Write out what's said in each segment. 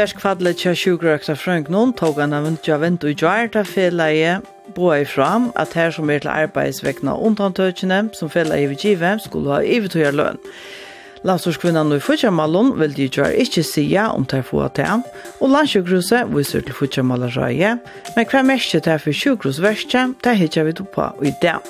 Berskfadlet tja sjukrøkta Frank noen tog han av untja vent og gjarta feleie boa i fram at her som er til arbeidsvekna undantøkjene som feleie vi give skulle ha ivetøyar løn. Landsorskvinnan og Fudjamalon vil de gjøre ikke sida om de få til, og landsjøkruset viser til Fudjamalareie, men hver mest til for sjøkrusverset, det hittar vi på i dag.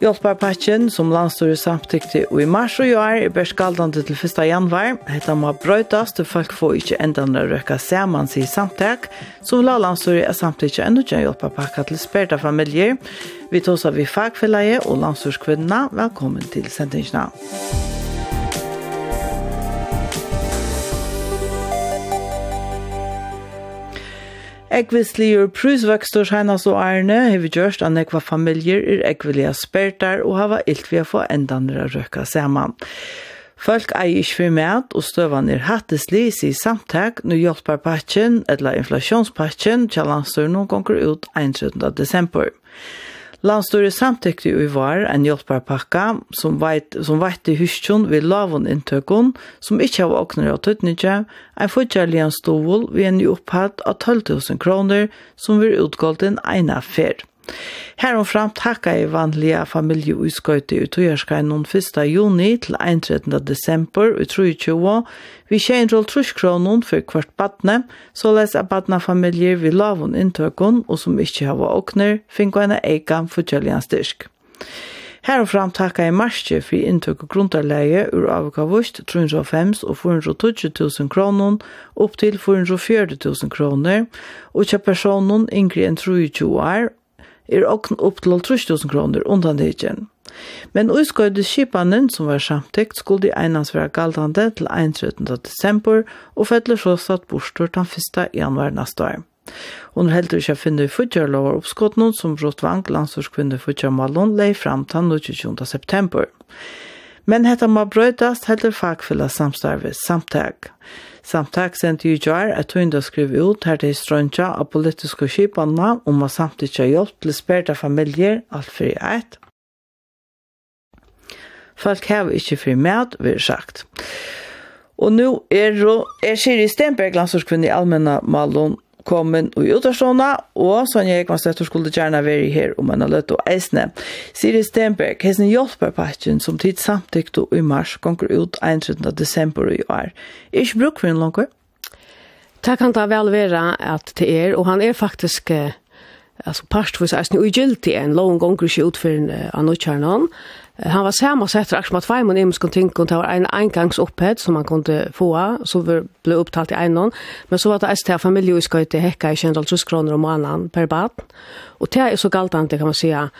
Hjelparpatchen som landstyret samtykte i mars og i år er beskaldende til 1. januar. Hetta må brøytas til folk får ikke enda å røyka sammen i samtak, som la landstyret er samtykte enda ikke en hjelparpakka til sperta familier. Vi tås av i fagfellet og landstyrskvinna. Velkommen til sendingsna. Ekvisligur prusvøkstor seinast så ærne har vi gjørst at nekva familjer er ekvilige spertar og hava ilt vi å få endanere røkka saman. Folk eier ikke for mat, og støvan er hatteslig i samtak når hjelper patjen, eller inflasjonspakken, kjallanstør noen gonger ut 31. desember. Landstyret samtykte i var en hjelparpakka som veit som veit i huskjon við lavon inntøkon som ikkje har oknar og en ein en stål við en opphatt av 12.000 kroner som vir en ein affær. Her og fram takka i vanlige familie og skøyte i Tøyerskaj noen 1. juni til 31. desember i 2020, vi kjenner all truskronen for hvert badne, så les av at badnefamilier vi lavun inntøkken og som ikke har vært åkner, finner en egen fortjølgjens styrk. Her og fram takka i marsje for inntøk og grunntarleie ur avgavust 305 og 420 000 kroner opp til 440 000 kroner, og kja personen yngre enn 23 år er okn opp til 3000 kroner undan degen. Men uskøyde skipanen som var samtikt skulle de einans være galtande til 31. desember og fettler så satt bostor den 1. januar neste år. Hun heldur ikke å finne i futjarlover oppskottene som Rotvang, landsorskvinne fudgjørmalen, lei fram til 20. september. Men hetta må brøytast heldur fagfylla samstarvis samtag. Samtak sendte ju jar at tunda skriv ut her til strøntja av politiske skipanna om å samtidig hjelp til sperta familier alt for i eit. Folk har ikke fri med, vi sagt. Og nå er, er Siri Stenberg landsorskvinn i allmenna malon velkommen og utastående, og Sonja Ekmanstøtter skulle gjerne være her om en løtt og eisne. Siri Stenberg, hessen hjelperpakken som tid samtykte i mars, gonger ut 31. desember i år. Er ikke bruk for en langer? Det kan da vel være at det er, og han er faktisk altså parstvis eisne ugyldig en lang gonger ikke utføren av nødkjernan, Han var sammansatt för Axmat Fajmon i Muskon Tinkon. Det var en engångsopphett som man kunde få. Så vi blev upptalt i en någon Men så var det ST familjeutskott i Häcka i 200 kronor om annan per bad. Och det är så galtande kan man säga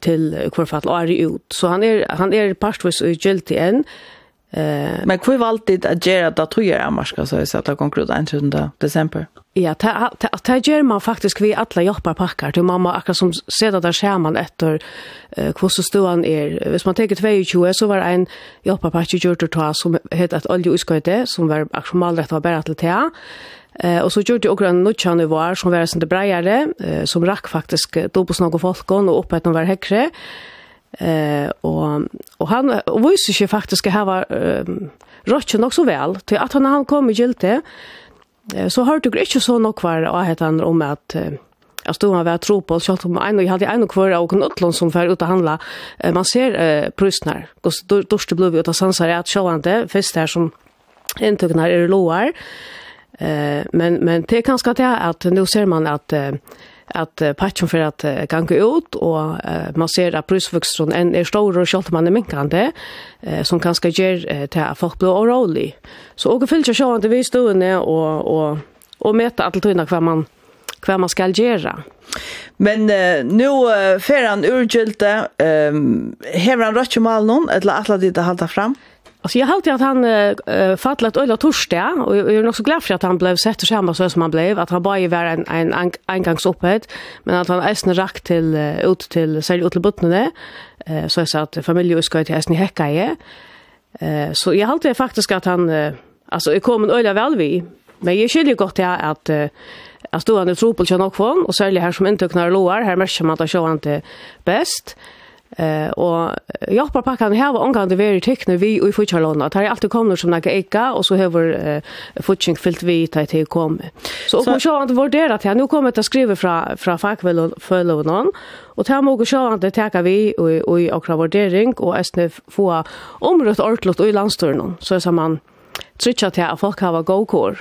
till kvarfall och är ut. Så han är, han är pastvis och giltig än. Eh, men kvar valt det att göra det tror jag man ska så att det konkret den 13 december. Ja, ta ta gör man faktiskt vi alla jobbar packar till mamma akkurat som sedan där ser man efter eh hur så stor är. Hvis man tar 22 så var en jobbar packar gjort ta som heter att olja det som var aktuellt rätt var bara till te. Eh och så gjorde jag också en nutchan det var som var sånt bredare eh, som rack faktiskt då på några folk och uppe att de var häckre. Eh och och han och visste ju faktiskt att ha var rocken också väl till att han han kom i gilte så har du inte så nog kvar och heter han om att Jag stod här var tro på att en och hade en och kvar och en utlån som för ut att handla. Man ser eh, prusnar. Då dörste blev vi ut av sansar att sjåande. Först här som intugnar är låar. Eh, men, men det är ganska det att nu ser man att eh, at uh, patchen for at uh, gange ut, og uh, man ser at brusvøksten en er stor og kjølt man er minkande uh, som kanskje gjør uh, til at folk blir årolig. Så åker fylgjer sjåan til vi stående og, og, og møte alle tøyene hva man, hva man skal gjøre. Men uh, nu uh, fer han urgjelte, um, hever han rødt i malen, eller atlet dit å halte fram? Alltså jag har att han äh, fallat ölla torsdag och jag är nog så glad för att han blev sett och samma så som han blev. Att han bara var en en engångsupphöjd. Men att han äsna rakt till ut till sälj ut till bottnen eh så jag sa att familjen ska till äsna häcka i eh så jag har faktiskt att han äh, alltså är kom ölla väl vi men jag skiljer gott ja, att äh, att stå han i tropel känner också och säljer här som inte knar loar. Här märker man att han inte bäst. Eh och jag på packan här var omgående very tekne vi och i futchalona. Det har alltid kommit som några eka och så har vår futching fyllt vi till till kom. Så och man så att vurdera att jag nu kommer att skriva från från fackväl och följa någon. Och tar man så att det tar vi och och i och värdering och ästne få området artlott och i landstörnen så så man trutja til at folk hava go kor.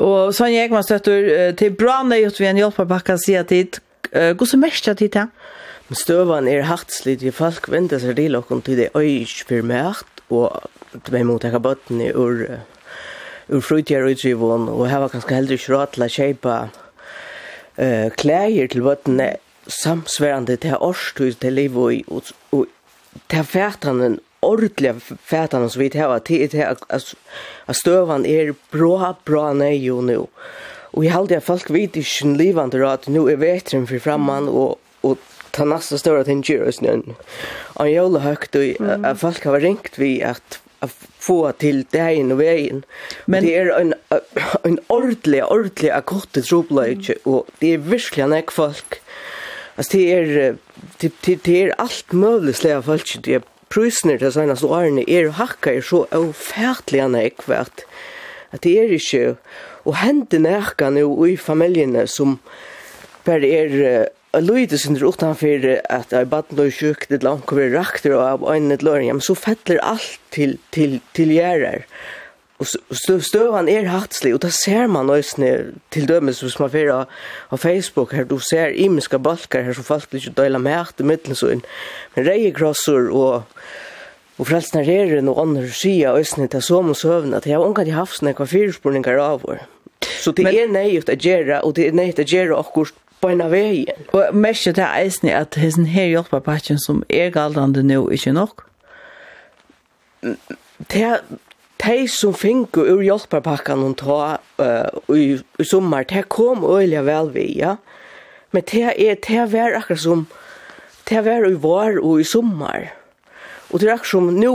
Och så Sonja Ekman støtter till bra nøyot vi en hjelparpakka sier tid. Hvordan mest er tid til? Støvan er hartsligt i folk venter seg til okken til det øysk for mært, og det er mot ekka bøttene ur, ur frutjer utgivån, og her var kanskje heldig ikke råd til å kjeipa uh, klæger til bøttene samsverande til årstid til liv og, og, og til fætene, ordentliga fætene som vi tar att til at, att stövan är bra bra nej nå. Og jeg heldig at folk vet ikke livande råd, nå er vetren for framman og, og ta nästa stora tinge oss nu. Och jag har högt att folk har ringt vi att få till dagen och vägen. Men det är en en ordentlig ordentlig akut trubbelage och det är verkligen ett folk. Alltså det är det det är allt möjligt släga folk det är prusner till sina sårne är hacka är så ofärtliga ekvärt. Att det är inte... och händer närkan nu i familjerna som bara är Jeg løyde sin utan for at jeg bad noe sjuk, det langt kommer rakter og av øynene til løren, men så fettler alt til, til, til gjerrer. Og støvan er hatslig, og da ser man også til dømes hvis man fyrir av Facebook her, du ser imiska balkar her som folk blir ikke døyla med hatt i middelen sånn, men reiekrosser og og frelsnar herren og andre skia øysene til som og søvn at jeg har unga i hafsene hva fyrspurningar av vår. Så det er nøyt å gjøre, og det er nøyt å gjøre akkurat på en av veien. Og mest er det er at hessen her hjelperpakken som er galdande nå ikke nok. Det er de som finner ur hjelperpakken hun ta uh, i, i sommer, det kom øyelig vel vi, ja. Men det er, det var akkurat som, det var i vår og i sommer. Og det er akkurat som nå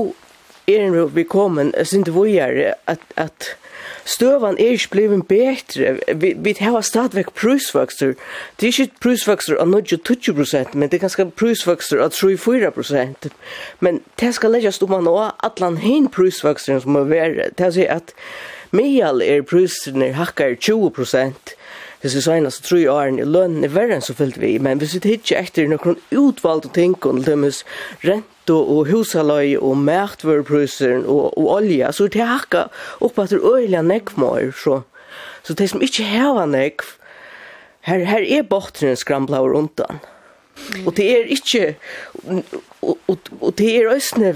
er vi kommet, jeg synes det var at, at Støvan er ikke blevet bedre. Vi, vi har stadigvæk prusvokster. Det er ikke prusvokster av 20 prosent, men det er ganske prusvokster av 3-4 prosent. Men det skal legges om man også at atlan hen prusvoksteren som må være. Det er å si at Mial er prusvoksterne hakkar 20 prosent, hvis vi sier så tror jeg åren i lønnen er verre enn så fyllt vi, men hvis vi ikke etter noen utvalgte ting, og det er rent og husaløy og mættvørprøyser og, og olje, så er det hakka opp at det er øyelig nekvmål, så, så det som ikke hever nekv, her, her er bortren skrambla og rundan. Og det er ikke, og, og, og det er øsne,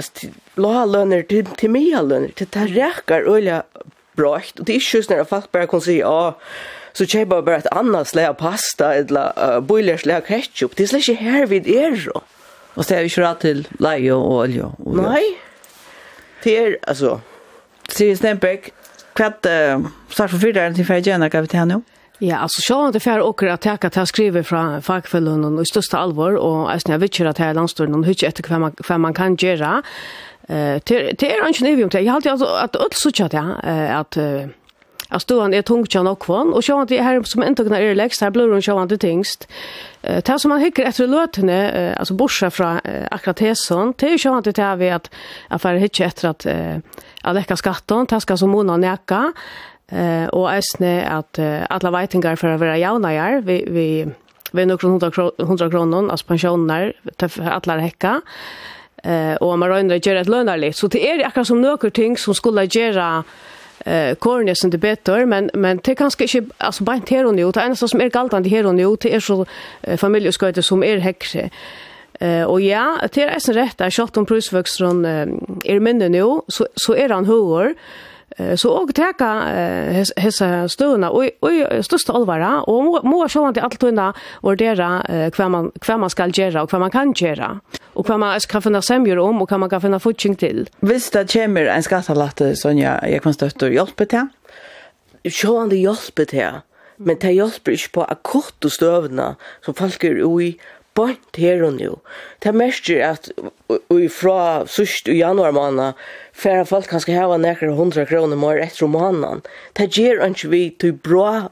altså, la lønner til, til mye lønner, det er rekker øyelig bra, og det er ikke sånn at folk bare kan si, ja, oh, så kjøper jeg bare et annet slag av pasta, eller uh, boiler slag av ketchup. Det er slik ikke her vi er. Og så er vi ikke rett til leie og olje. Og Nei. Det er, altså... Siri Stenbeck, hva er uh, start for fyrteren til Ferdjena, hva vi til henne? Ja, altså sjálv om det fær åker at jeg kan skrive fra fagfellene i største alvor, og jeg snakker ikke at jeg er landstående, og ikke etter hva man, hva man kan gjøre. Uh, det er ikke nødvendig om det. Jeg har alltid at alt suttet det, at... Uh, at han är tungt kjann kvar kvann, så att det här som inte kan er här blir blur hun sjåan det tingst. Eh tar som man hikker efter løtene, alltså borsa från akkurat hesson, till så att det är vi att affär hikker efter att att läcka lekka skatten, det som mona neka, eh och äsne att alla vetingar för att vara være vi, vi, vi nokre hundra, hundra kronor alltså pensioner att lära häcka eh och man rör ändra göra ett lönarligt så det är akkurat som några ting som skulle göra eh kornet som det bättre men men det kanske inte alltså bara inte här och nu det enda som är galtande här och nu det är så familjesköte som är häxe Eh och ja, det är så rätt att shot om prisväxtron är minne nu så så är han hur Så og teka hesa støvna og og størsta alvara og må sjálvandi alt unna vurdera kvar man kvar man skal gjera og kvar man kan gjera og kvar man skal finna semjur om og kvar man kan finna futsing til. Viss det kjemur ein skattalatte Sonja eg kan støtta og hjelpa til. Sjálvandi hjelpa til. Men det hjelper ikke på akkurat støvna som folk er ui bort her og nå. Det merker at vi fra sørst i januar måned, færre folk kan skal hava nekker hundra kroner mer etter måneden. Det gjør ikke vi til bra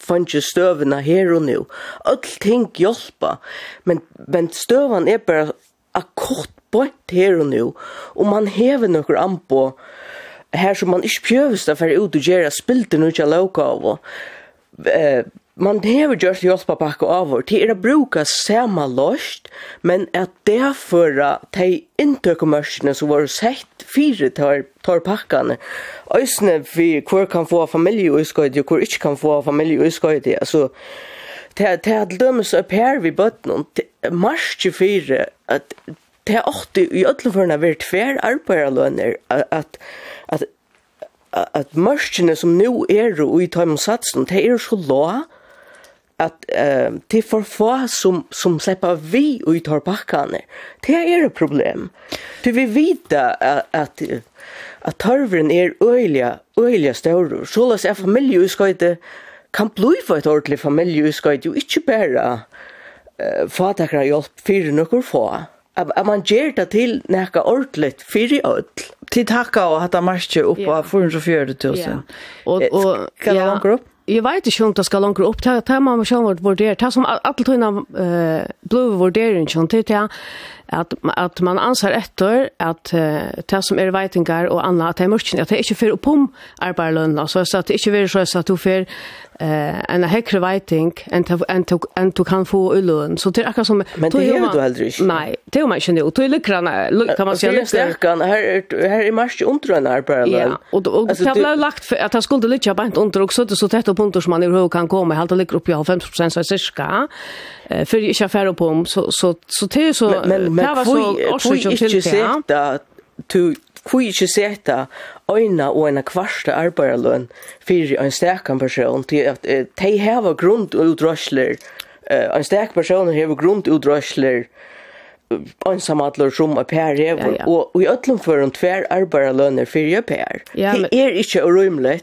fanns støvene her og nu. Alt ting hjelper, men, men støvene er bare akkurat bort her og nu. Og man hever noen anpå her som man ikke prøves da for ut og gjøre spilte noe ikke av. Eh, man behöver just hjälpa bak och avor. Det är att bruka samma lost, men att det förra de intökommerserna som var sett fyra tar, tar packarna. Ösne för kvar kan få familj och utskojt och kvar inte kan få familj och utskojt. Alltså, det är att dömes upp här vid bötnen. Mars 24, att det är åtta i ödleförna varit fär arbetarlöner att, att at mørkene som nu er og i tøymonsatsen, det er så lå, at uh, det er for få som, som slipper vi ut av bakkene. Det er et problem. Du vil vite at, at, at tørveren er øyelig, øyelig større. Så la oss er familieutskøyde kan bli for et ordentlig familieutskøyde og ikke bare uh, få fatakere hjelp for noen få. At, at man gjør det til noe ordentlig for i ødel. Til takka og hatt av marsje opp av 440 000. Ja. Og, og, Skal ja. det opp? Jeg vet ikke om det skal langt opp, det er man som har vurdert, det er som alle tøyene uh, blod vurdering, det er at, at man anser etter at uh, det som er veitingar og annet, at det er mørkene, at det er ikke for oppom arbeiderlønene, så at det ikke er så at du får eh en hekre veiting en en tog än tog han få ulön så det är akkurat som men det är du aldrig nej det är man inte och det lyckan kan man säga lyckan här här är mars under en arbeten ja och och det blev lagt för att han skulle lycka bänt under också så tätt på punkter som man hur kan komma. Helt ligger upp i 50 så cirka. Eh för jag kör på om. Så så så det är så men men vad så också till det Hvor ikke seta øyna og en kvarsta arbeiderløn fyrir en stekan person til at de hever grundutrøsler, en stek person hever grundutrøsler, ansamadler som er per hever, ja, ja. og, i i for en tver arbeiderlønner fyrir per. Ja, men... Det er ikke urymlet,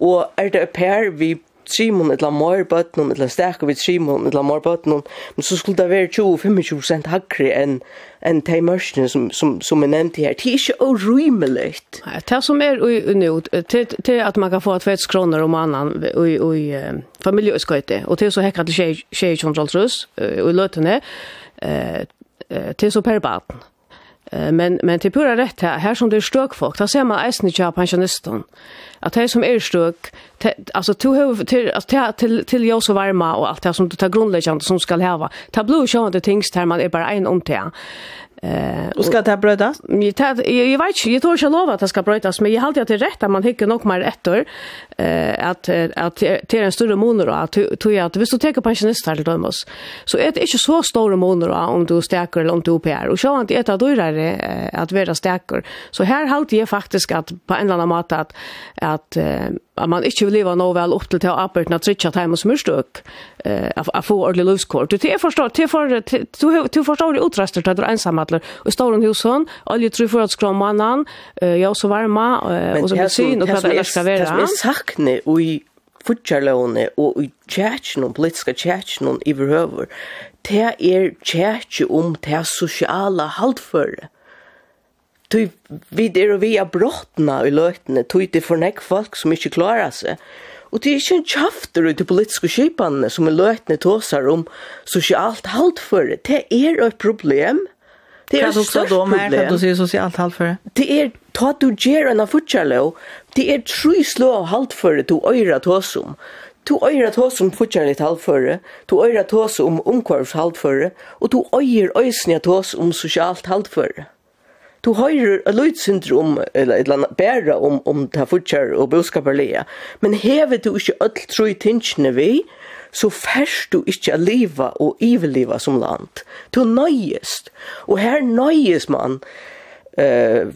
og er det per vi trimon eller mer bøtten, eller sterke vi trimon eller mer bøtten, men så skulle det være 25% hakre enn en de mørkene som, som, som er nevnt her. Det er ikke urimelig. Det som er nå, det er at man kan få 20 kroner om annan i familjeutskøyte, og det er så hekka til 20 kroner og i løtene, det er så per baden men men till pura rätt här här som det är stök folk där ser man eisen inte pensionisten att det som är stök alltså to have till alltså till till jag så varma och allt det som du tar grundläggande som ska ha ta blue show the things där man är bara en om det Eh, och ska det brödas? Jag jag vet inte, jag tror jag lovar att det ska brödas, men jag håller att det är rätt att man hickar nog mer ett år eh att att det är en större monor att tror jag att visst du tar pensionister till dem oss. Så är det inte så stora monor om du stärker eller om du är. Och så att inte ett av det att vara stärker. Så här håller jag faktiskt att på en eller annan mat att att at man ikke vil leva nå vel opp til til å arbeide at trykja time og smørstøk å få ordentlig løvskår. Du forstår, du forstår, du forstår det utrester til at du er ensamhetler. Og står hun hos hon, olje tror for at skrå mannen, ja, så varma, og så bensyn, og hva det skal være. Det som er sakne i futjarlåne og i tjætjen, og politiska tjætjen i verhøver, det er tjætjen om det sosiale halvføre. Tui vi der og vi er brottna i løytene, tui det for nek folk som ikke klarar seg. Og det er ikke en kjafter ut i politiske kjipanene som i løytene tåsar om sosialt haltføre. Det er et problem. Det er et størst problem. Hva er du sier sosialt haltføre? Det er ta du gjer enn av futsalov. Det er tru slå av haltføre du øyra tåsum. Du øyra tåsum futsalit haltføre. Du øyra tåsum omkvarvs haltføre. Og du øyra øysnia om sosialt haltføre du høyrer a lydsyndrom, eller et eller annet, bæra om, om ta futjar og boskaparlega, men hever du ikke öll i tingene vi, så færst du ikke a liva og iveliva som land. Du nøyest, og her nøyest man uh,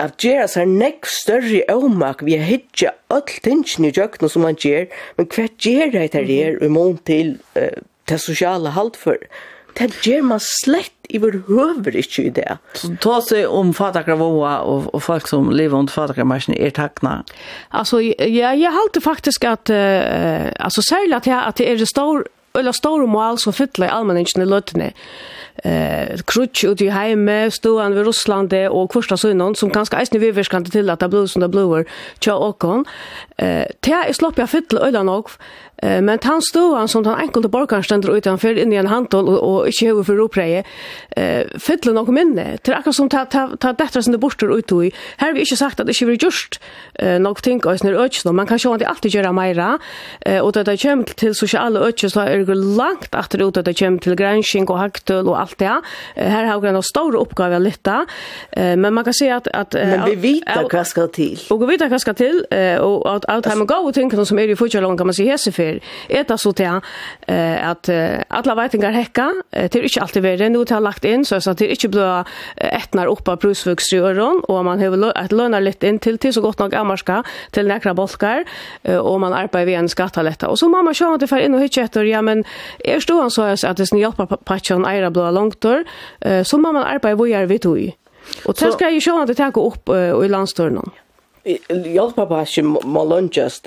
at gjera seg nekk større avmak vi har hitja öll tingene i jøkna som man gjer, men hva gjer det her er i mån til uh, det sosiale haltføret? det gjør man slett i vår høver ikke i det. Så ta seg om fatakravåa og, og folk som lever under fatakravmarsjen er takna? Altså, jeg, jeg halte faktisk at, uh, altså særlig at, jeg, at det er stor, eller stor mål som fytler i allmenningen i løttene. Eh, krutsch ut i heime, ståan ved Russland og kvorsta sønnon, som kanskje eisne viverskande til at det blir som det blir tja åkon. Eh, det er slopp jeg fytler øyla nok, Eh men han stod han som han enkelte borgaren ständer utanför in i en handel och, och inte huvud för ropreje. Eh fyller nog minne. Det akkurat som ta ta ta detta som det borster ut i. Här har vi inte sagt att det är just eh någonting och snur öch man kan sjå att alltid göra mera eh och det där kommer till sociala öch så är det långt efter ut att det kommer till granskning och haktöl och allt det. Här har vi en stor uppgave att lyfta. Eh men man kan se att att Men vi vet vad ska till. Och vi vet vad ska till eh och att allt hem gå och tänker som är i fortsättningen kan man se här er eta så att at alla veitingar hekka, det er ikke alltid verre, nu ha lagt inn, så det er ikke blå etnar oppa brusvuksrøren, og man har et lønner litt inn til til så godt nok amarska til nekra bolkar, og man arbeider ved en skattaletta. Og så må man sjå at det fer inn og hitje etter, ja, men er ståan så at det hjelper patjan eira blå langtor, så må man arbeide vore tog ui. Og det skal jeg sjå at det takke opp i landstørnen. Hjelpa patjan må lønnes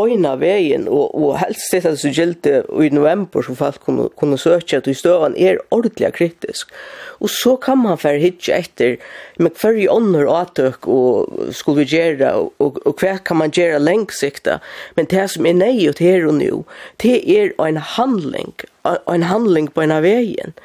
bøyna vegin og, og helst det som gjeldte i november, som folk kunne, kunne søke at støvan er ordentlig kritisk. Og så kan man fære hitje etter, med hver i ånder og atøk, og skulle vi gjøre, og, og, og hva kan man gjøre lengsikta. Men det som er nei og her og nå, det er en handling, en handling på en av veien.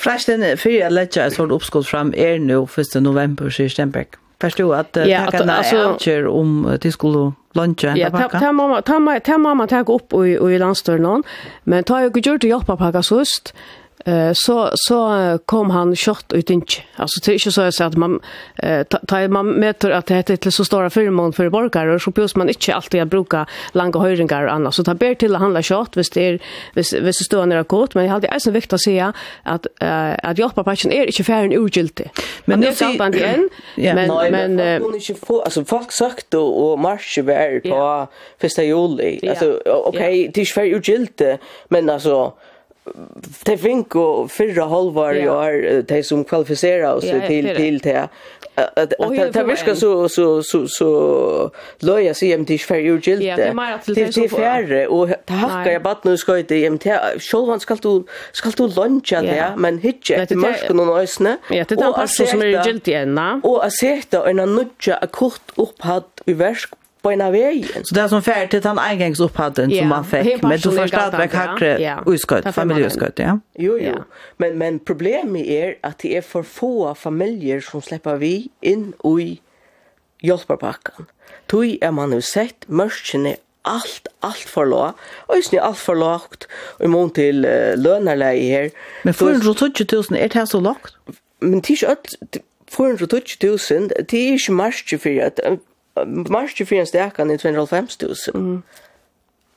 Fræsten, før jeg lette et sånt oppskott fram, er nå 1. november, sier Stenberg. Förstår du att ja, att alltså, om till skulle lunchen. Ja, ta ta mamma ta mamma ta mamma ta upp i i landstörnan. Men ta ju gjort att jobba på sust. Eh så så kom han kort ut inte. Alltså det är inte så att säga att man eh tar man mäter att det är till så stora förmån för borgare så plus man inte alltid att bruka långa höjningar och annat så ta ber till att handla kort visst är visst visst står när kort men jag hade alltså viktigt att säga att eh att jobba på patchen är inte färden ogiltig. Men det är sant igen. Men men men inte få alltså folk sagt och och marsch var på första juli. Alltså okej det är färden ogiltig men alltså de finko fyrra halvår i år de som kvalificerar oss ja, till till det att det viskar så så så så löja sig hem till för ju gilt det till färre och ta hackar jag bad nu ska inte hem till självan ska du ska du luncha det men hitje till marsken och ösne ja det är alltså som är gilt ända och att sätta en nudge akut upphad i värsk på ena vägen. Så det är som färdigt till den engångsupphatten yeah. som man fick. Men du förstår att man hackar ja. utskott, familjeutskott, ja? Jo, jo. Men, men problemet är att det är för få familjer som släpper vi in i hjälparpacken. Tog är man nu sett mörskene allt allt för lågt. Och just nu allt för lågt i mån till uh, lönerläge här. Men 420 000 är det här så lågt? Men det är inte 420 000, det är inte marsje för att Mars 24 stekan i 250 000. Mm.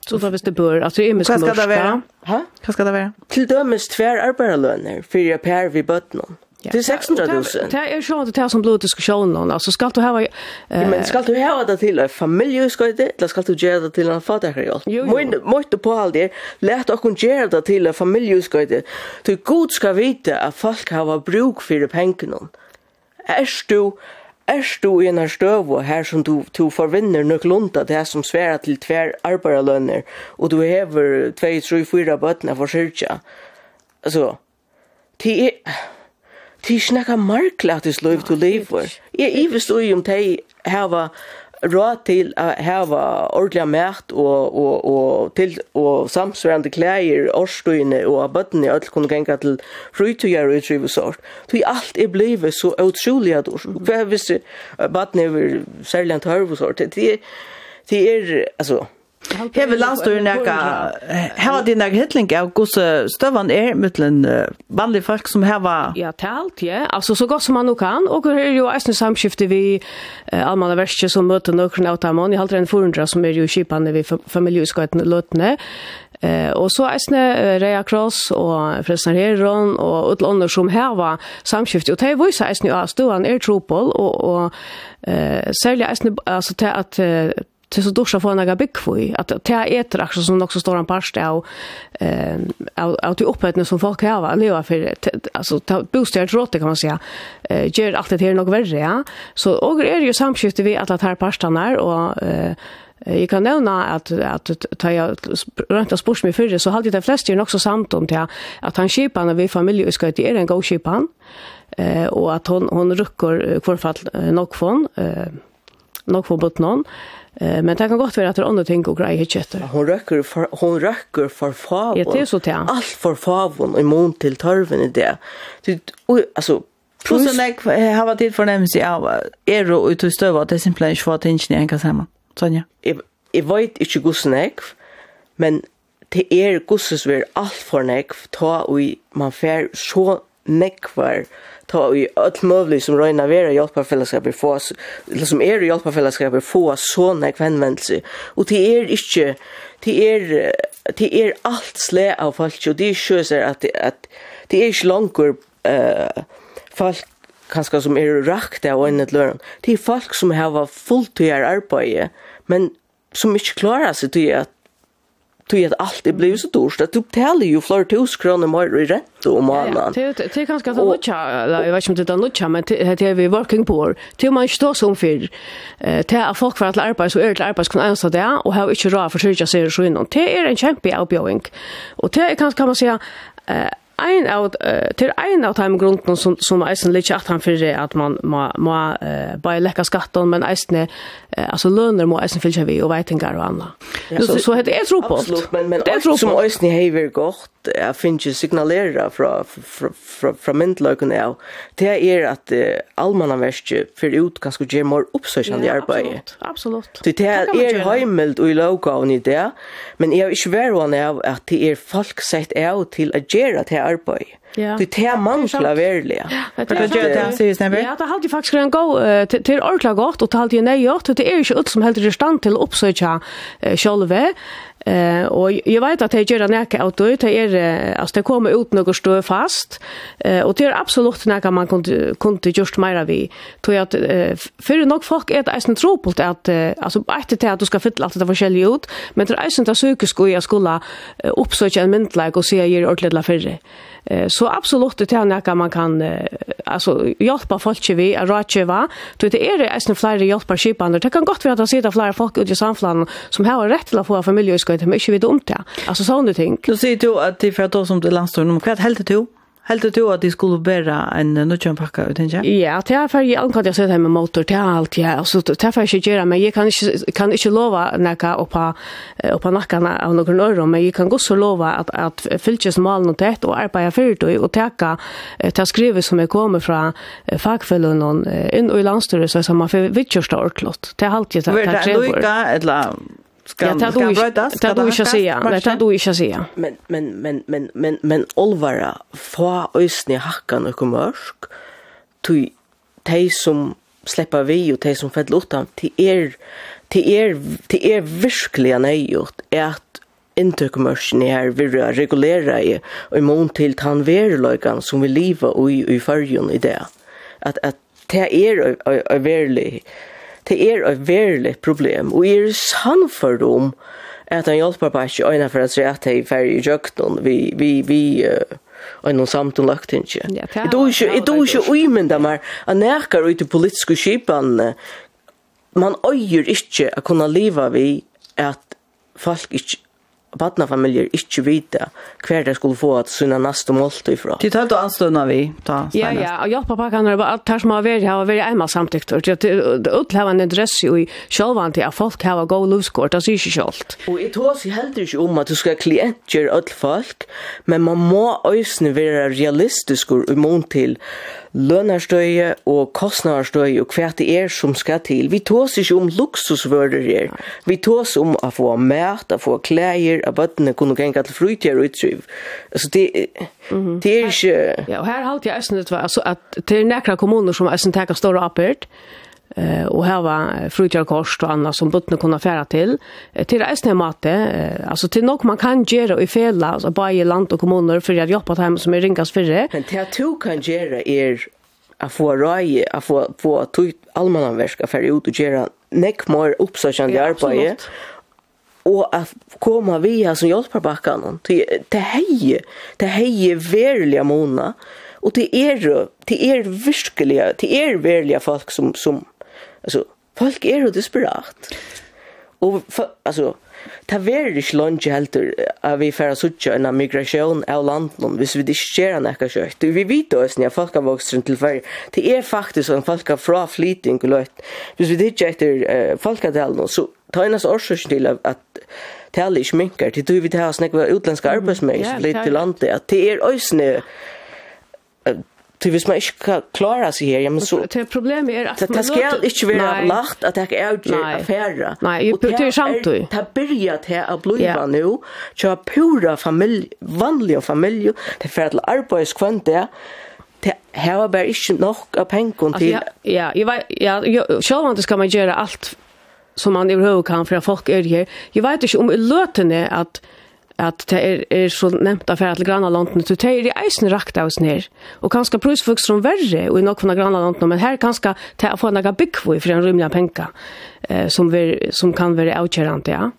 Så då visst det bör, alltså är mycket Vad ska det vara? Ha? Vad ska det vara? Till dömes tvär arbetarlöner för jag per vid bötterna. Det är 600 000. Det är ju att det är som blod diskussionen. Alltså ska du ha... Men ska du ha det till en familj ska det? Eller ska du göra det till en fattigare hjälp? Måste på all det. lärt och oss göra det till en familj ska det. Du god ska veta att folk har bruk för pengarna. Är du er du i en støv og her som du, du forvinner nok lunta det som sværa til tver arbeidlønner, og du hever 2-3-4 bøttene for syrkja. Altså, det er... Det er snakka markla at du liv til liv. Jeg er ivis ui om de hava råd til å hava ordentlig mæt og, og, og, til, og samsvarende klæger, årstøyene og bøttene og alt kunne genga til frytøyer og utrivesår. Så alt er blevet så utrolig at år. Hva hvis bøttene er særlig en tørvesår? Det det er, altså, Hever landstøren nekka, hever din nekka hittling av gosse støvan er mittlen vanlige folk som hever... Ja, talt, ja. Altså, så godt som man nu kan. Og her er jo eisne samskifte vi eh, allmanna verste som møter nøkren av Tamon. Jeg halter en forundra som er jo kipane vi familieuskøyten løtene. Eh och så är Rea Cross och Fresnar Heron och ett som här var samskift och det var ju så är snö ståan är tropol och och eh sälja är snö alltså till att till så duscha för några bäckvoj att det är ett också som också står en parst av eh av av till som folk har va leva för alltså ta bostadsråd kan man säga. Eh gör allt det här något värre ja. Så och är ju samskifte vi att att här parstarna och eh Jag kan nevne att att ta jag rent oss bort med förr så hade de flesta ju också samt om til att han köpar när vi familj ska till en god köpan eh och att hon hon rycker kvarfall nok från eh nok på noen. Eh men det kan godt være at det andra ting og greier ikke etter. Hon røkker for, hon røkker for favon. Ja, det er så det. Alt for favon i mån til tørven i det. Det altså, Plus jag har varit för nämns jag er och ut och stöva det simpelt inte vad tingen jag kan samman. Sonja. Jag vet inte gusnek men det er gusses väl allt för nek ta och man fer så nekvar ta i öll mövlig som röjna vera hjälparfällskaper få eller som är hjälparfällskaper få så näck vänvändelse och det är inte det är det är allt slä av folk och det är ju så att att det är inte långt eh folk kanskje som er rakt av en et løren. Det er folk som har fullt fulltidar arbeid, men som ikke klarer seg til at tog att allt det blev så dyrt att du betalar ju flera tusen kronor mer i ränta om månaden. Det är ganska så mycket, jag vet inte om det är men det är vi working poor. Det man står som för. Det är folk för att arbeta så är det arbete kan ens det och har inte råd för sig så innan. Det är en kämpe avbjöring. Och det är kan man säga eh ein av uh, til ein av time grunden som som eisen litt at han fyrir at man må må uh, bare lekka skatten men eisen uh, altså lønner må eisen fylgja vi og veitingar og anna. Ja, så, så, så heter det tro på. Absolutt, men men det er som eisen hever godt jeg finner ikke signalera fra fra fra, fra myndløkene av det er at uh, allmannanverket fyrir ut ganske gjør mer oppsøkjande ja, arbeid. Absolutt. Så det er, er heimelt og i lovgavn i det, men jeg er ikke verre av at det er folk sett av til å gjøre det arbeid. Ja. Det er mangler verlig. Ja, det er det. Sier Snebber? Ja, det har alltid faktisk en god, det er ordentlig godt, og det er alltid nøyert, det er ikke ut som helt i stand til å oppsøke sjølve, Eh och jag vet att det gör näka att det är alltså det kommer ut något stå fast eh och det är absolut näka man kunde kunde just mera vi tror jag att för nog folk är det en tro att alltså att det att du ska fylla allt det där ut men det är ju inte att söka jag skulle uppsöka en myndlag och se ger ordentligt la förre så absolut det är något man kan alltså hjälpa folk vi att rådgiva. Det är det är flera hjälpar skipande. Det kan gott vara att sitta flera folk ute i samhället som har rätt till att få familjeutskott men inte vet om det. Alltså sånt ting. Du säger du att det för att då som det landstår om kvart helt till Helt du at de skulle bæra en nødgjøn pakka ut, ikke? Ja, det er for jeg anker at jeg sitter med motor, det er alt, ja, og så det er for jeg ikke gjøre, men jeg kan ikke, kan ikke lova nekka oppa, oppa nakkana av noen øre, men jeg kan også lova at, at fylkes malen og tett og arbeida fyrt og teka til å skrive som jeg kommer fra fagfellun inn og i landstyret, så er man for vittjørsta orklott. Det er alt jeg det er Vær det lukka, eller Ska ja, det du brödas? Det du inte säga. Nej, det du inte säga. Men men men men men men Olvara få ösni hackan och mörsk. Tu te som släppa vi och te som fäll utan till er till er till er verkligen nejort är att intökmörsen här vi regulera i och i mån till tanverlökan som vi lever i i förjun i det. Att att det är är verkligen Det er et verlig problem, og er sannført om at han hjelper på ikke øyne for at rett er ferdig i jøkken, vi, vi, vi, uh, og noen samtun lagt ikke. Jeg tror ikke, jeg tror ikke uimynda meg, at nekar ut i politiske skipene, man øyer ikke å kunne leve vi at folk ikke barnafamiljer ikke vite hver de skulle få at syna neste måltid ifra. Det tar du anstående vi, ta Ja, ja, og hjelpa pakkan er bare alt her som har vært her, har vært einmal samtykt. Det er utlever en interesse i sjølvan til at folk har god lovskort, det sier ikke sjølt. Og jeg tror seg heller ikke om at du skal klientgjøre alle folk, men man må øyne være realistisk og imot til lønarstøye og kostnaderstøye og hva det er som skal til. Vi tås ikke om luksusvører her. Vi tås om å få mat, å få klæger, at bøttene kunne gjenge til frytjer og utsyv. Altså det, mm -hmm. det er ikke... Ja, og her halte jeg eisen det var, altså at det er nekra kommuner som eisen tenker store oppert, eh och här var fruktkors och annat som bottna kunna färra till till resten matte alltså till nok man kan göra i fälla alltså bara i land och kommuner för att jobba hem som är ringas det men det du kan göra er att få röj att få få tut allmänna verka för ut och göra neck mer uppsökande ja, arbete och att komma via som hjälparbacken till till hej till hej verkliga mona och till er till er verkliga till er verkliga folk som som Alltså folk är ju desperat. Och för, alltså ta ver det lunch helt att vi färra sucha en migration av landet hvis vi det skjer en ekka kjøtt. Vi vet oss när folk har vuxit runt till för det är faktiskt en folk har fra flyting och lätt. Hvis vi det efter folk har tal så ta en årsøk til at tal ikke minker til du vil ha snakka utländska arbeidsmenn som flyr til landet. Det er øysne Till vis man inte kan klara sig här. ja, men så... Det problemet är att man... Det ska inte vara lagt att det är ikke affære. Nej, det är sant du. Det börjar till att bli yeah. nu, Så har pura familj, familie, vanlige familie, til for til arbeidskvønt det, det her var bare ikke nok av pengar till. Ja, jag vet, ja, Själv inte ska man göra allt som man överhuvud kan, för att folk är här. Jag vet inte om i løtene att at det er, er så nevnt affæra til grannlandene, så det er i eisen rakt av oss ned. Og kanskje prøysfuks som verre og i nokon av grannlandene, men her kanskje det er få noe byggvoi for en rymlig penka eh, som, ver, som kan være avkjørende, ja.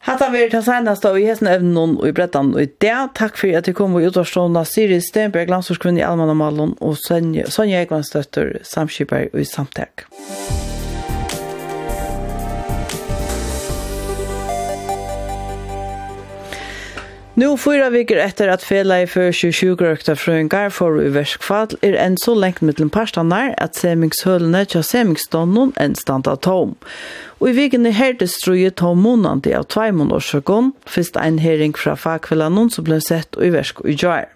Hatta vi ta senast av i hesten evnen og i brettan og i det. Takk for at du kom og utvarstående Siri Stenberg, landsorskvinn i Alman og Malon og Sonja Egvansdøtter, samskipper og i samtag. Musikk Nu fyra viker etter at fela i för 27 grökta fröngar for i verskfall er enn så lengt mittlen parstanar at semingshølene tja semingsstånden enn standa tom. Og i viken i herdes struje tom månande av tvei årsøkon, fyrst ein hering fra fagkvellanon som ble sett i versk i jar.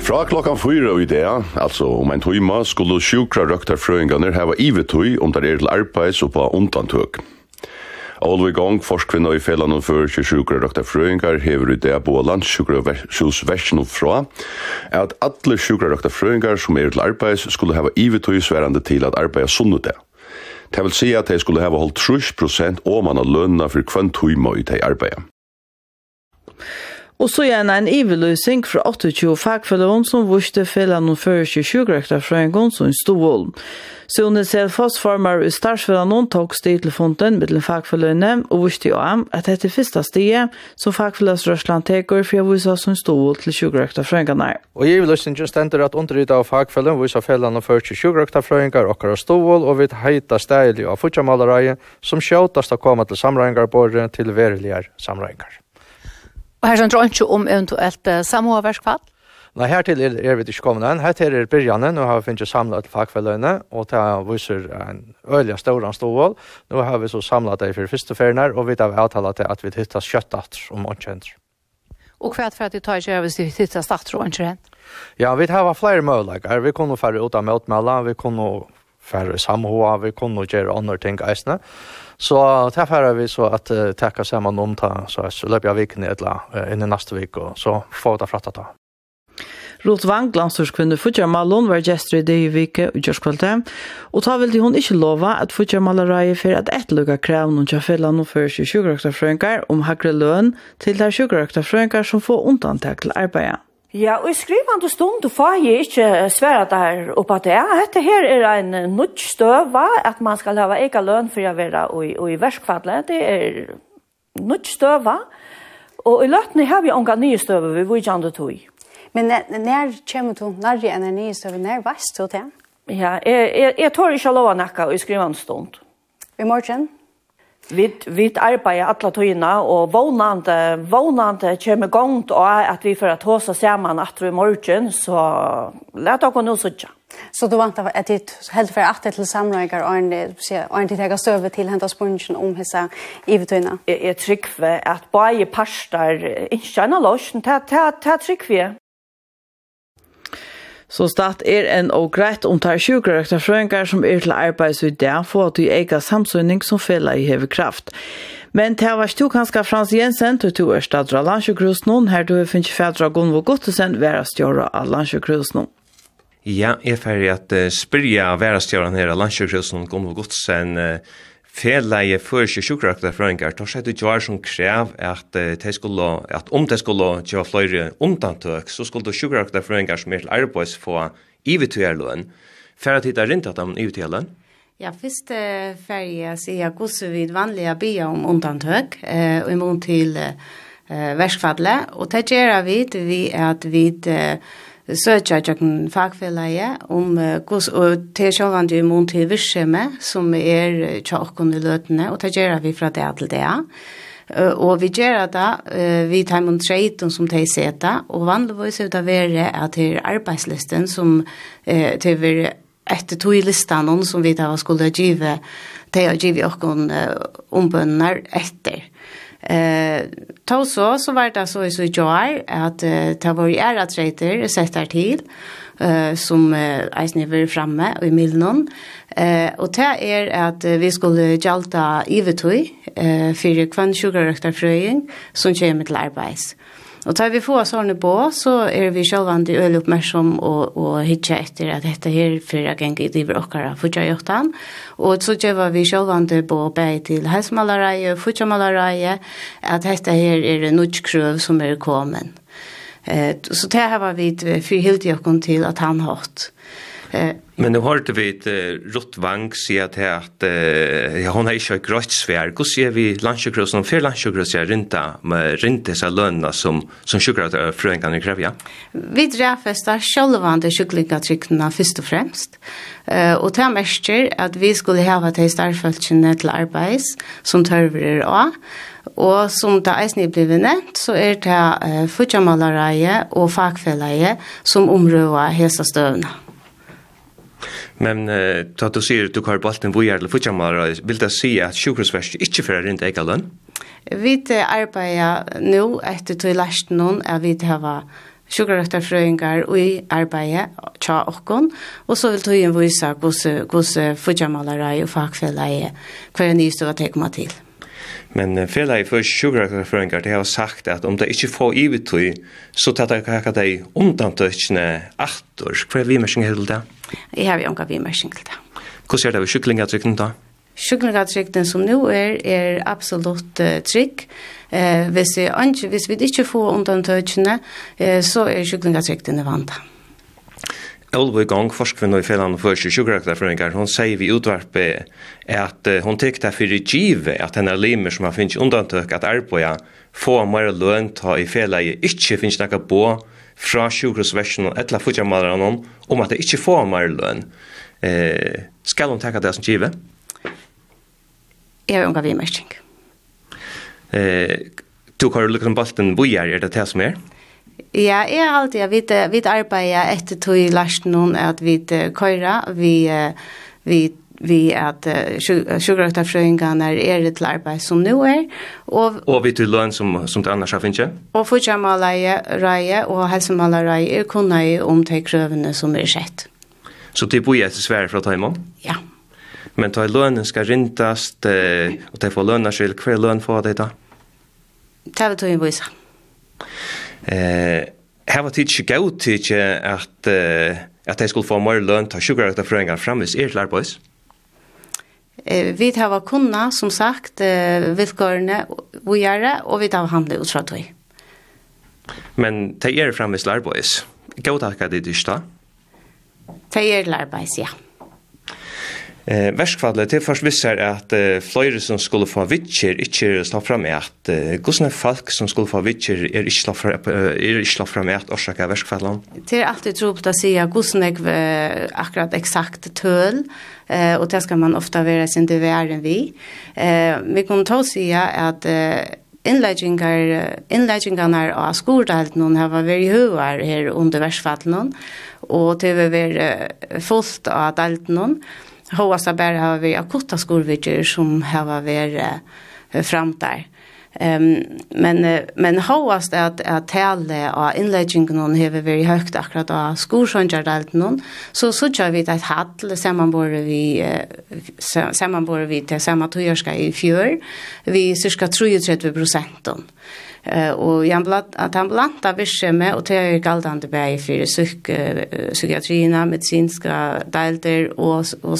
Fra klokkan fyra i det, altså om en tøyma, skulle sjukra røkta frøyngarnir heva ivetøy om der er til arbeids og på undantøk. Olvi Gong, forskvinna i fellan og fyrir til sjukra Dr. Frøyngar hever i det på og fra at alle sjukra Dr. Frøyngar som er til arbeids skulle hava ivetøy sverande til at arbeida sunnudag. Det vil si at de skulle hava holdt 30% om man har lønna for kvann tøyma i de arbeida. Og så gjerne en iveløsing fra 28 fagfølgeren som vurste fellene og fører seg sjukrekter fra en gang som stod vold. Så hun ser fastformer i startsfellene noen tok sted til fonden med den fagfølgerne og vurste jo ham at dette første stedet som fagfølgeres Røsland teker for å vise som stod vold til sjukrekter fra en gang. Og iveløsningen stender at underrydda av fagfølgen viser fellene og fører seg sjukrekter fra en gang og stod vold og vil heita stedelig av fortsammalereie som skjøtast å komme til samreinger både til veriligere samreinger. Og her sender ikke om eventuelt samhåverskfall? Nei, her til er, er vi ikke kommet inn. Her til er Birjanen, nå har vi finnet samlet til fagfelløyene, og det viser en øyelig stor stål. Nå har vi så samlet det for første ferien her, og vi har avtalt til at vi hittar kjøttet om åndkjenter. Og hva er det for at du tar ikke hvis til hittar starter og åndkjenter? Ja, vi har flere muligheter. Vi kunne færre ut av møtmelder, vi kunne færre samhover, vi kunne gjøre andre ting eisene. Så där färrar vi så att uh, tacka samman om ta så så löper jag veckan et eller uh, in i nästa vik, og så får det fratta ta. Rot Wang glansurs Futjar Malon var gestur i det i vike og gjørskvalte, og ta vildi hon ikke lova at Futjar Malarai for at et lukka krev noen tjafella noen fyrir sju sjukrøkta frøyngar om hakre løn til der sjukrøkta frøyngar som får undantak til arbeidet. Ja, og i skrivande stund du får jeg ikke svære der oppe det. Ja, dette her er en nødt støva, at man skal ha egen løn for å være i, i verskfallet. Det er nødt støva. Og i løtene har vi unga nye støva vi vil gjerne tog. Men når kommer du nærmere enn nye støva, når veist du det? Ja, jeg, jeg, jeg tør ikke lov å nakke i skrivande stund. I morgen? Vi, vi arbeider alla tojna och vånande, vånande kommer gångt och att vi för att hosa samman att vi morgon så let dere nå sitte. Så du vant at det helt for at til samrøyger og en inte tega støve til hentet sponsen om hisse ivetøyene? Jeg, jeg trykker at bare parster ikke en lossen ta det er trykker vi. Så stat er en og greit om tar sjukrøkta frøyngar som er til arbeids i det, for at du eiga samsynning som fella i hever kraft. Men det var stu kanska Frans Jensen, til to er stadra landsjukrusen, noen her du finnes fædra Gunvo Gottesen, vera stjåra av landsjukrusen. Noen. Ja, jeg er ferdig at uh, spyrja værastjøren her av landsjøkrusen Gunvo Gottesen uh, Felaje førsje sjukrakta frøyngar, tar seg det gjør som krev at, de skulle, at om det skulle gjøre fløyre undantøk, så skulle sjukrakta frøyngar som er til arbeids få ivetøyerløn. Færa tid er rindt at de ivetøyerløn? Ja, først eh, færdig jeg sier hvordan vi vanlige bia om undantøk, uh, og imot til uh, verskfadle, og det gjør vi vi at vi uh, søkja jøkken fagfelleie om gos, og til sjøvende i mån til virksomme som er tjokken i løtene, og det gjør vi fra det til det. Og vi gjør det, vi tar mot treiten som de setter, og vanligvis er det være at det er arbeidslisten som til vi etter to i listan som vi tar skulle give, det er give okken ombønner etter. Eh, ta så så var det så i så i joy att ta var ju är att rätter sätter till eh som eisne var framme i Milnon. Eh och det är att vi skulle jalta ivetui eh för kvann sugarrökta fröing som kommer till arbets. Og tar vi få sånne på, så er vi sjølvande øl oppmerksom og, og hitje etter at dette her fyrir ageng i driver okkara futja joktan. Og så gjør vi sjølvande på bei til helsmalareie, futja malareie, at dette her er en nudgskrøv som er kommet. Eh, så det her var vi for fyrhilt jokken til at han hatt. Eh, Men nu har vi ett uh, Rutt Vang sier til at uh, ja, hon har ikke et grøtt svær. Hvordan sier vi landsjøkrøs, og før landsjøkrøs er rinta, med rinta seg lønene som, som sjøkrøs uh, frøengene krever, ja? Vi drefester sjølvande sjøklingatrykkene først og fremst. Uh, og det mestjer at vi skulle hava til starfølsene til arbeids som tørver av. Og som det eisen er blevet nevnt, så er det uh, futjamalareie og fagfelleie som omrøver hese støvnene. Men uh, då du ser du kör bollen vad gäller fotbollsmatcher vill det säga att sjukhusvärst inte för rent ega lön. Vi arbetar nu efter till last någon är vi det var och i arbeidet tja okkon, og så vil tøyen vise hvordan fudjamalare og fagfellet er hver nye støva tegma til. Men uh, fela i för sjukrakföringar det har sagt at om det inte får evigt så tar det kaka dig undantökne attor. Kvar vi mer til det? Jeg har ju anka vi mer sjunga hilda. Hur ser det ut sjuklingatrycken da? Sjuklingatrycken som nu er, er absolutt uh, trygg. Eh, hvis vi hvis vi ikke får undantökene, eh, så er sjuklingatrykken vant. Mm. Olvo i gang, forskvinna i Finland og fyrir Sjukrakterføringar, hon sier vi utvarpe at hon tek det for give at henne limer som har finnst undantøk at arbeida få mer løn ta i fjellan i ikkje finnst nekka bo fra sjukrosversjonen etla futjamalaren om at det ikkje få mer løn. Eh, skal hon tekka det som givet? Jeg er unga vi mersing. Eh, du har lukket om balten bojar, er det det som er? Ja, jeg har alltid, jeg vet, vi arbeider etter tog i lasten noen at vi køyrer, vi, vi vi at uh, sjukkerøktafrøyngarna er det til arbeid som nå er. Og, og vi til løn som, som det annars har finnes? Og fortjamaleie og helsemaleie er kunne jeg om de krøvene som er sett. Så det bor jeg til Sverige fra Taimon? Ja. Men ta lønnen skal rintast, og de får lønner selv, hva er lønn for de da? Det vi tog i vise. Eh, här var tid att gå till att att jag skulle få mer lön ta sugar att föränga framis är klar boys. Eh, vi har kunna som sagt villkorna vi gör och vi har handlat ut från Men tey er framis framvis lärbois. Gå tacka det dysta. Det är lärbois, ja. Eh, Værskvallet till först visar att eh, fløyre som skulle få vitcher inte slå fram med att eh, hvordan folk som skulle få vitcher är inte slå fram, är inte slå fram med att orsaka av? Det är alltid troligt att säga at är jeg akkurat exakt töl eh, och det ska man ofta vara sin det verden vi. Eh, vi kan ta si att eh, inleggingar inleggingarnar av skoldalt någon har varit huvar här under verkfall någon och det vil være fullt av någon Hoasta bare har vi akutta skolvidger som har vært uh, fram der. Um, men uh, men hoast er at at tale av inledningen hon har vi høyt akkurat av skorsönjar delt någon så så kör vi et hall sammen bor vi uh, sammen bor vi til samme tjörska i fjør, vi cirka 33 procent og i ambulanta virksomhet, og det är galdande vei för psyk, psykiatrina, medicinska deilder og, og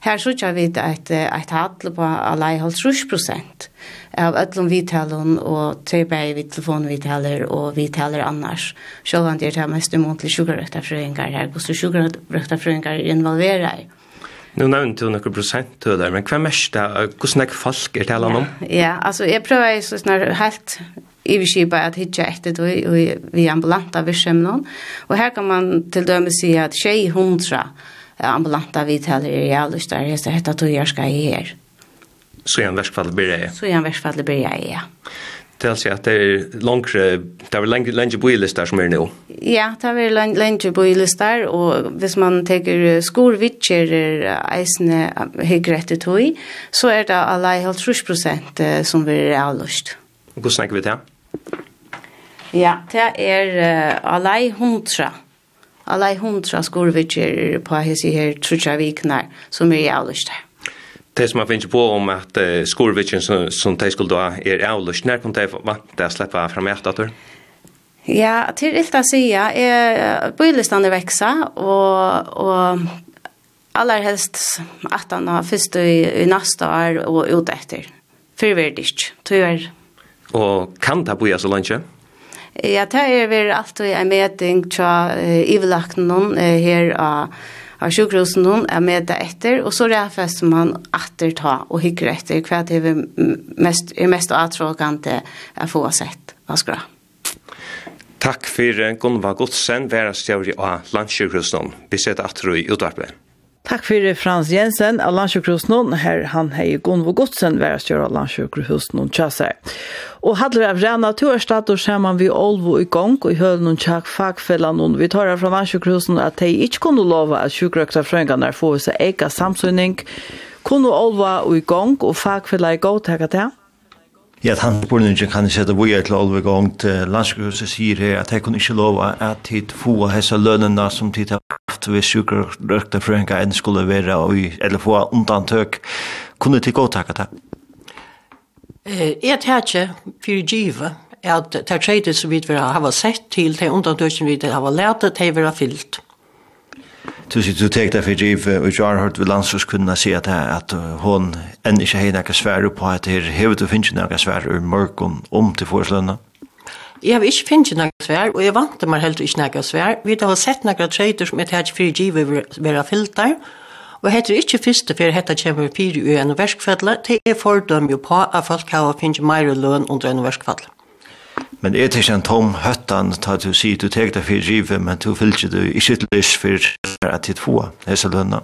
här så jag vet att ett hatle på alla holdt rush prosent av öllum vitalen og tilbæg vid telefonvitaler og vitaler annars. Sjølvan det er mest imot til sjukerøkta frøyngar her, hvordan sjukerøkta frøyngar er involvera. Nu nevnte du noen prosent til det, men hva mest det? Hvordan er folk er til om? Ja, altså jeg prøver så snar helt iverskipa at hitja etter det og vi ambulanta virsemnon. Og her kan man til døme si at 600 ambulanta vidtaler er realist der, hester hetta tog jeg skal i her. Så i en verskfall blir det? Så i en verskfall blir jeg, ja til seg at det er langre, det er lenge, lenge boilister som er nå? Ja, det er lenge, lenge og hvis man teker skorvitser eisene høyre etter tog, så er det alle helt trus prosent som vil er avløst. Hvordan snakker vi til? Ja, det er uh, alle hundra. Alle hundra skorvitsjer på hese her trusja viknar som er avlust her det som man finner på om at uh, skorvitsen som, som de skulle da er avløst, når kom de vant att släppa fram hjärtat? Ja, till illt att säga, är bylistan är växa og, og aller helst at han har først i, i neste år og ut etter. Fyrverdig, tror jeg. Og kan det bøye så langt, Ja, det er väl alltid en meting til uh, ivlakten uh, her av uh, av sjukhusen noen er med det etter, og så ræfester man atter ta og hykker etter hva det er mest, er mest atråkende å få sett Hva av skra. Takk for Gunvar Godsen, værestjøri av landsjukhusen. Vi ser setter atter i utvarpet. Takk fyrir Frans Jensen av Landsjukhusen, her han hei Gunvo Godsen, værestjør av Landsjukhusen og Tjasser. Og hadde vi av Rena Tørstad, og ser man vi Olvo i gang, og i hølen noen tjakk fagfellan, noen. vi tar her fra Landsjukhusen at de ikke kunne lova at sjukrøkta frøyngarna får seg eka samsynning. Kunne Olvo i gang, og fagfellan i gang, takk at han Ja, tankeborningen kan jeg sette vore til Olve Gångt. Landsgruset sier her at jeg kunne ikke lova at tid få hesa lønene som tid har at vi sjukker røkta frøynga enn skulle være, eller få undantøk, kunne de takka det? Jeg tar ikke for givet at det tredje som vi vil ha sett til, det som vi vil ha lært, det vil ha fyllt. Du sier du tek det for giv, og jeg har hørt ved landslagskundene si at, at hun enn ikke har noe svær på at her hevet og finnes noe svær i mørken om til foreslønne. Jeg har ikke finnet noe svær, og jeg vant meg heller ikke noe svær. Vi har sett noen trader som jeg tar ikke for givet være filter, og heter ikke første for dette kommer fire i en verskfadle, det er fordøm jo på at folk har finnet mer løn under en verskfadle. Men er det ikke en tom høttan ta du sier du tek deg for givet, men du fylker du ikke til lyst for at du får disse lønene?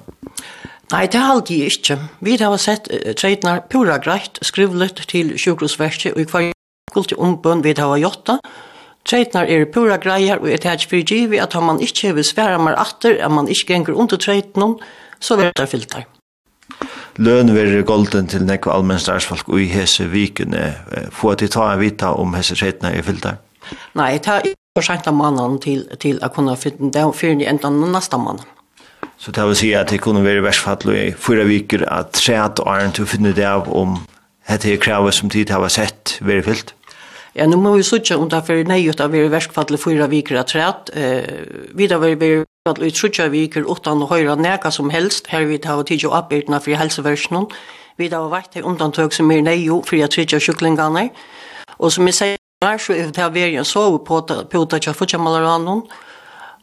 Nei, det har de ikke. Vi har sett uh, treidene pura greit, skrivlet til sjukhusverket og i hver gulti umbøn vi hava jotta, Treitnar er pura greier og et hætj fyrir givi at om man ikkje vil sværa mer atter, at man ikkje gengur under treitnon, så vil det filtar. Løn verður golden til nekva allmennsdagsfolk og i hese vikene. Få at de ta en vita om hese treitnar er filtar? Nei, ta for sent av mannen til, til å kunne finne det fyrir i enda nasta mannen. Så det vil si at det kunne være versfall i fyra viker at treat og æren til å finne det av om hette kravet som tid har sett være fyllt? Ja, nu må vi sutja om det er nei ut av vi verskfallet fyra viker av træt. Eh, vidar vi vi verskfallet ut sutja viker utan å høyra neka som helst. Her vi tar tidsi oppbyrdna fri helseversjonen. Vi tar vært til undantøk som er nei jo for jeg trytja sjuklingane. Og som jeg sier, her så er det veri en sove på puta tja futja malaranon.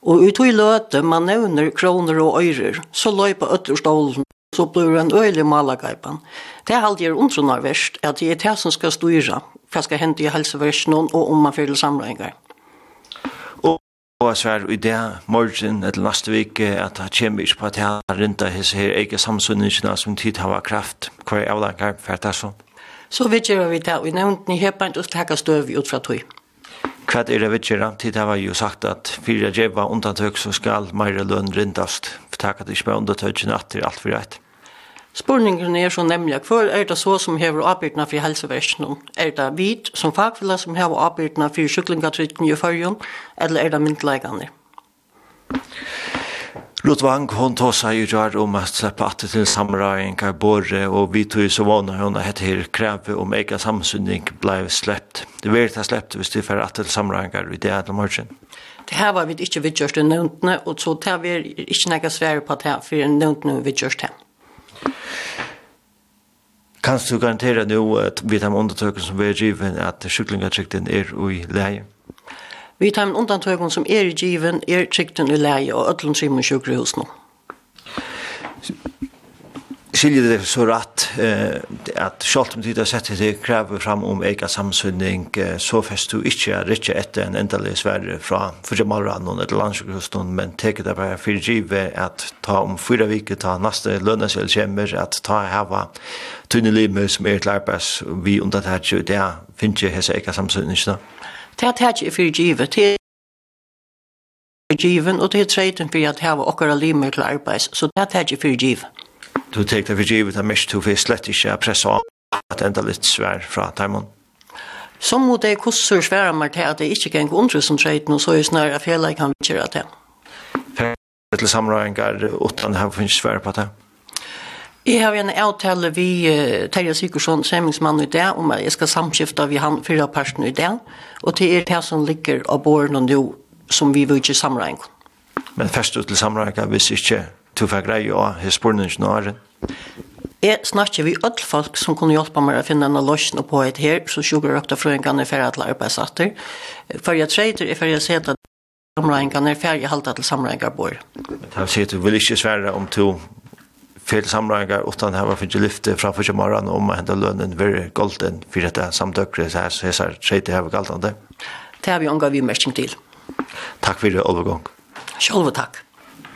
Og ut i løte man nevner kroner og øyrer, så løy på øtterstolen så blir det en øyelig malagaipan. Det er alltid undrunar verst, at det er det som skal styra, hva skal hende i helseversen og om man fyrir samlingar. Og så er i det morgen eller neste vik at det kommer ikke på at jeg har rinta hese her ege samsunningene som tid har kraft Hva er avlanger for det så. Så vi gjør vi det, og i nevnten i hepa ikke å takke støv ut fra tog hva er det vi gjør? Tid har jo sagt at fyrir jeg djeva undantøk så skal meire lønn rindast. For takk at det ikke var undantøkene at det er alt for rett. Spurningen er så nemlig, hvor er det så som hever avbyrdene for helseversjonen? Er det vit som fagfella som hever avbyrdene for syklingatrykten i førjen, eller er det myndleggene? Ja. Lotvang, hon tar seg i rör om att slippe at til samra av karbore og vi tog så vana hun har hett her kräve om ega samsynning blev slept. Det vil ta slept hvis du får at til samra av det här morgen. Det her var vi ikke vidtjørst i nämndene og så tar vi ikke några svære på att det här för nämndene vidtjørst her. Kan du garantera nu att vi tar undertöken som vi er driven at sjuklingatrykten er i lägen? Vi tar med undantøkken som er i given, er trygten i leie og ødlund simen sjukrehus nå. Skiljer det så rett eh, at selv om du har sett det krever fram om ega samsynning, eh, så fest du ikke er ikke etter en endelig sverre fra for Malranen eller landsjukhusen, men teker det bare for givet at ta om fyra viker, ta neste lønnesel kommer, at ta hava tunne limer som er til arbeids, vi undertatt jo det, finner ikke hese ega samsynning, ikke? Det er tæt for givet, det er given, og det er treten for at hava okkara limer til arbeids, så det er tæt for givet. Du tek det for givet, det er mest du fyrir slett ikke pressa av at enda litt svær fra Taimon. Som mot det kusser sværa meg til at det ikke geng undre som treten, og så er snarere fjellet kan vi kjøre til. Per til samrøyngar, utan her finnes svær på det. Jeg har en avtale vi uh, Terje Sikursson, semmingsmann i det, om jeg skal samskifte vi han fyra personer i det, og til er det som ligger av båren og nå, som vi vil ikke samregne. Men først ut til samregne, hvis ikke du får greie av hespurningen og æren? Jeg snakker vi alle folk som kunne hjelpe meg å finne en løsning på et her, så sjukker dere fra en gang for alle arbeidsatter. For jeg treter er for jeg ser at samregnene er ferdig halte til samregnene bor. Men det har sett du vil ikke svære om to fel samlingar utan hava för lyfte framför sig morgon om att hända lönen very golden för detta samtökre så här så här tredje hava galtande. Det har vi omgått vi mest till. Tack för det övergång. Själva tack.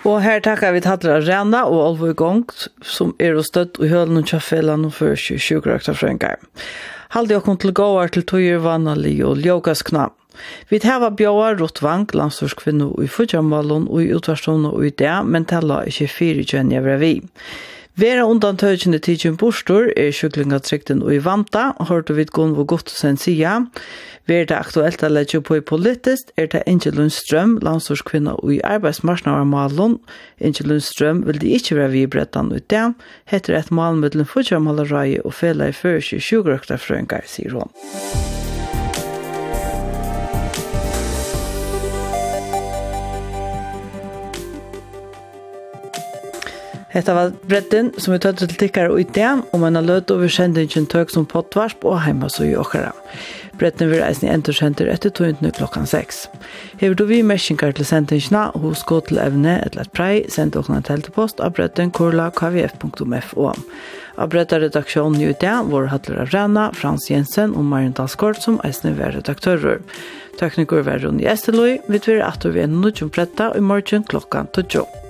Og her takkar vi Tatra Rena og Olvo i Gongt, som er og støtt i hølen og kjaffelan og fyrir 20 frøyngar. Halde okkur til gåar til tøyer vannalig og ljókaskna. Vi hava bjóa Rotvang, landsorskvinnu i Fudjamalun og i utvarstunna og i det, men tala ikkje fyrir kjønn jeg vi. Vera undan tøytjende tidsin bostor er sjuklingatrykten og i vanta, hørte vi gunn og godt sen sida. Ver det aktuelt a leggja på i politist, er det Inge Lundstrøm, landsorskvinna og i arbeidsmarsnavarmalen. Inge Lundstrøm vil de ikkje vera vi i brettan ut det, heter et mal mellom og fela i fyrir sjukrøkta frøyngar, sier hon. Hetta var bredden som vi tøtt til tikkar og idé om en løt over sendingen tøk som pottvarsp og heima så i okkara. Bredden vil eisen i entersenter etter tøyntene klokkan 6. Hever du vi mersinkar til sendingina, hos gå til evne eller et prei, send åkna en teltepost av kurla kvf.fo. Av bredda redaksjonen i idé var Hattler av Rana, Frans Jensen og Marin Dalskort som eisen var redaktører. Tekniker var Ronny Esteløy, vi tver at vi er nødgjom bredda i morgen klokkan 12.